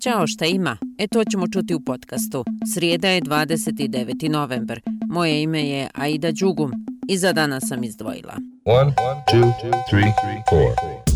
Ćao, šta ima? E to ćemo čuti u podcastu. Srijeda je 29. novembar. Moje ime je Aida Đugum i za danas sam izdvojila. 1, 2, 3, 4.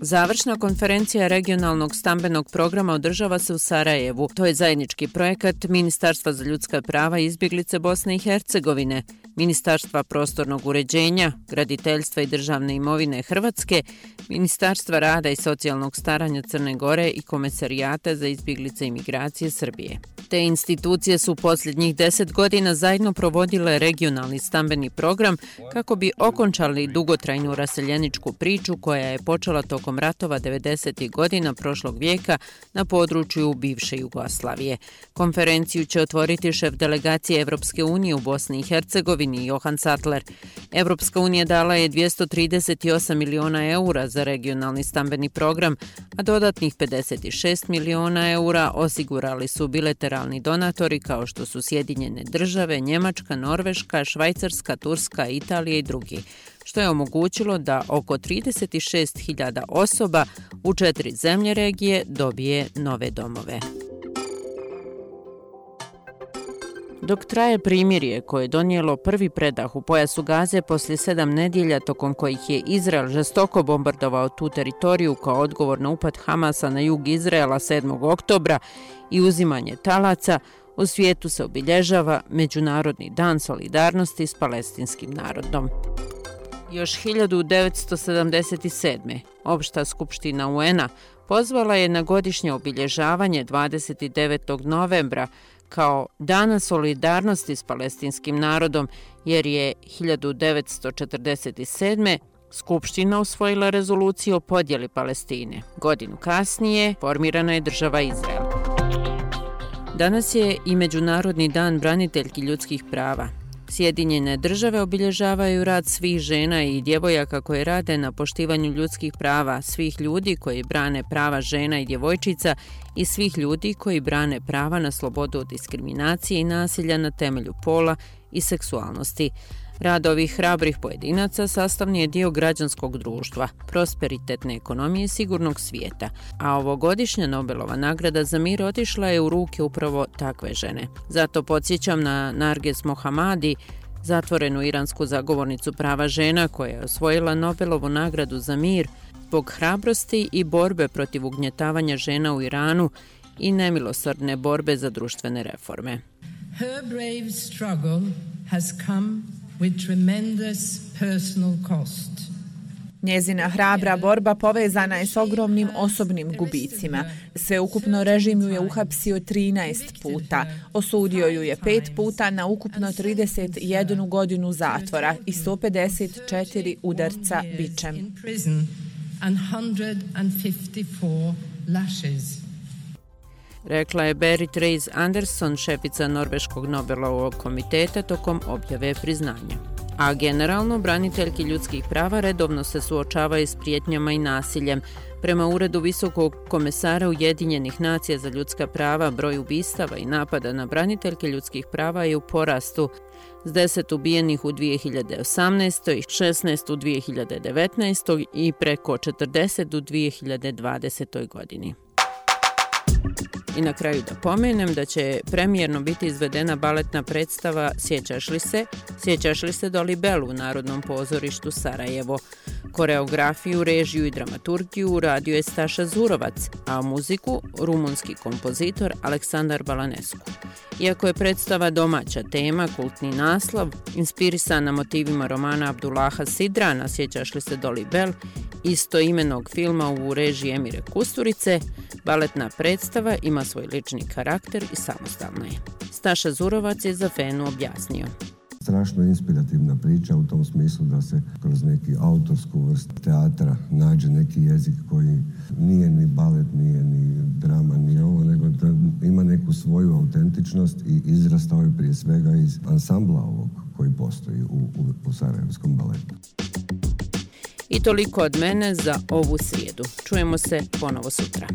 Završna konferencija regionalnog stambenog programa održava se u Sarajevu. To je zajednički projekat Ministarstva za ljudska prava i izbjeglice Bosne i Hercegovine, Ministarstva prostornog uređenja, graditeljstva i državne imovine Hrvatske, Ministarstva rada i socijalnog staranja Crne Gore i Komesarijata za izbjeglice i migracije Srbije. Te institucije su posljednjih deset godina zajedno provodile regionalni stambeni program kako bi okončali dugotrajnu raseljeničku priču koja je počela tokom ratova 90. godina prošlog vijeka na području bivše Jugoslavije. Konferenciju će otvoriti šef delegacije Evropske unije u Bosni i Hercegovini Johan Sattler. Evropska unija dala je 238 miliona eura za regionalni stambeni program, a dodatnih 56 miliona eura osigurali su bilateralni donatori kao što su Sjedinjene države, Njemačka, Norveška, Švajcarska, Turska, Italija i drugi što je omogućilo da oko 36.000 osoba u četiri zemlje regije dobije nove domove. Dok traje primirje koje je donijelo prvi predah u pojasu Gaze poslije sedam nedjelja tokom kojih je Izrael žestoko bombardovao tu teritoriju kao odgovor na upad Hamasa na jug Izraela 7. oktobra i uzimanje talaca, u svijetu se obilježava Međunarodni dan solidarnosti s palestinskim narodom. Još 1977. Opšta skupština UN-a pozvala je na godišnje obilježavanje 29. novembra kao Dana solidarnosti s palestinskim narodom, jer je 1947. Skupština usvojila rezoluciju o podjeli Palestine. Godinu kasnije formirana je država Izrael. Danas je i Međunarodni dan braniteljki ljudskih prava. Sjedinjene države obilježavaju rad svih žena i djevojaka koje rade na poštivanju ljudskih prava, svih ljudi koji brane prava žena i djevojčica i svih ljudi koji brane prava na slobodu od diskriminacije i nasilja na temelju pola i seksualnosti. Rad ovih hrabrih pojedinaca sastavni je dio građanskog društva, prosperitetne ekonomije sigurnog svijeta, a ovogodišnja Nobelova nagrada za mir otišla je u ruke upravo takve žene. Zato podsjećam na Narges Mohamadi, zatvorenu iransku zagovornicu prava žena koja je osvojila Nobelovu nagradu za mir zbog hrabrosti i borbe protiv ugnjetavanja žena u Iranu i nemilosrdne borbe za društvene reforme. Her brave struggle has come with tremendous personal cost. Njezina hrabra borba povezana je s ogromnim osobnim gubicima. Sve ukupno režim ju je uhapsio 13 puta. Osudio ju je 5 puta na ukupno 31 godinu zatvora i 154 udarca bičem. Rekla je Berit Reis Anderson, šefica Norveškog Nobelovog komiteta tokom objave priznanja. A generalno, braniteljki ljudskih prava redovno se suočavaju s prijetnjama i nasiljem. Prema uredu Visokog komesara Ujedinjenih nacija za ljudska prava, broj ubistava i napada na braniteljke ljudskih prava je u porastu s 10 ubijenih u 2018. i 16 u 2019. i preko 40 u 2020. godini. I na kraju da pomenem da će premijerno biti izvedena baletna predstava Sjećaš li se? Sjećaš li se Doli Belu u Narodnom pozorištu Sarajevo? Koreografiju, režiju i dramaturgiju radio je Staša Zurovac, a muziku rumunski kompozitor Aleksandar Balanescu. Iako je predstava domaća tema, kultni naslov, inspirisana motivima romana Abdullaha Sidrana Sjećaš li se Doli Bell, isto imenog filma u režiji Emire Kusturice, baletna predstava ima svoj lični karakter i samostalna je. Staša Zurovac je za Fenu objasnio. Strašno inspirativna priča u tom smislu da se kroz neki autorsku vrst teatra nađe neki jezik koji nije ni balet, neku svoju autentičnost i izrastao je prije svega iz ansambla ovog koji postoji u, u, u Sarajevskom baletu. I toliko od mene za ovu srijedu. Čujemo se ponovo sutra.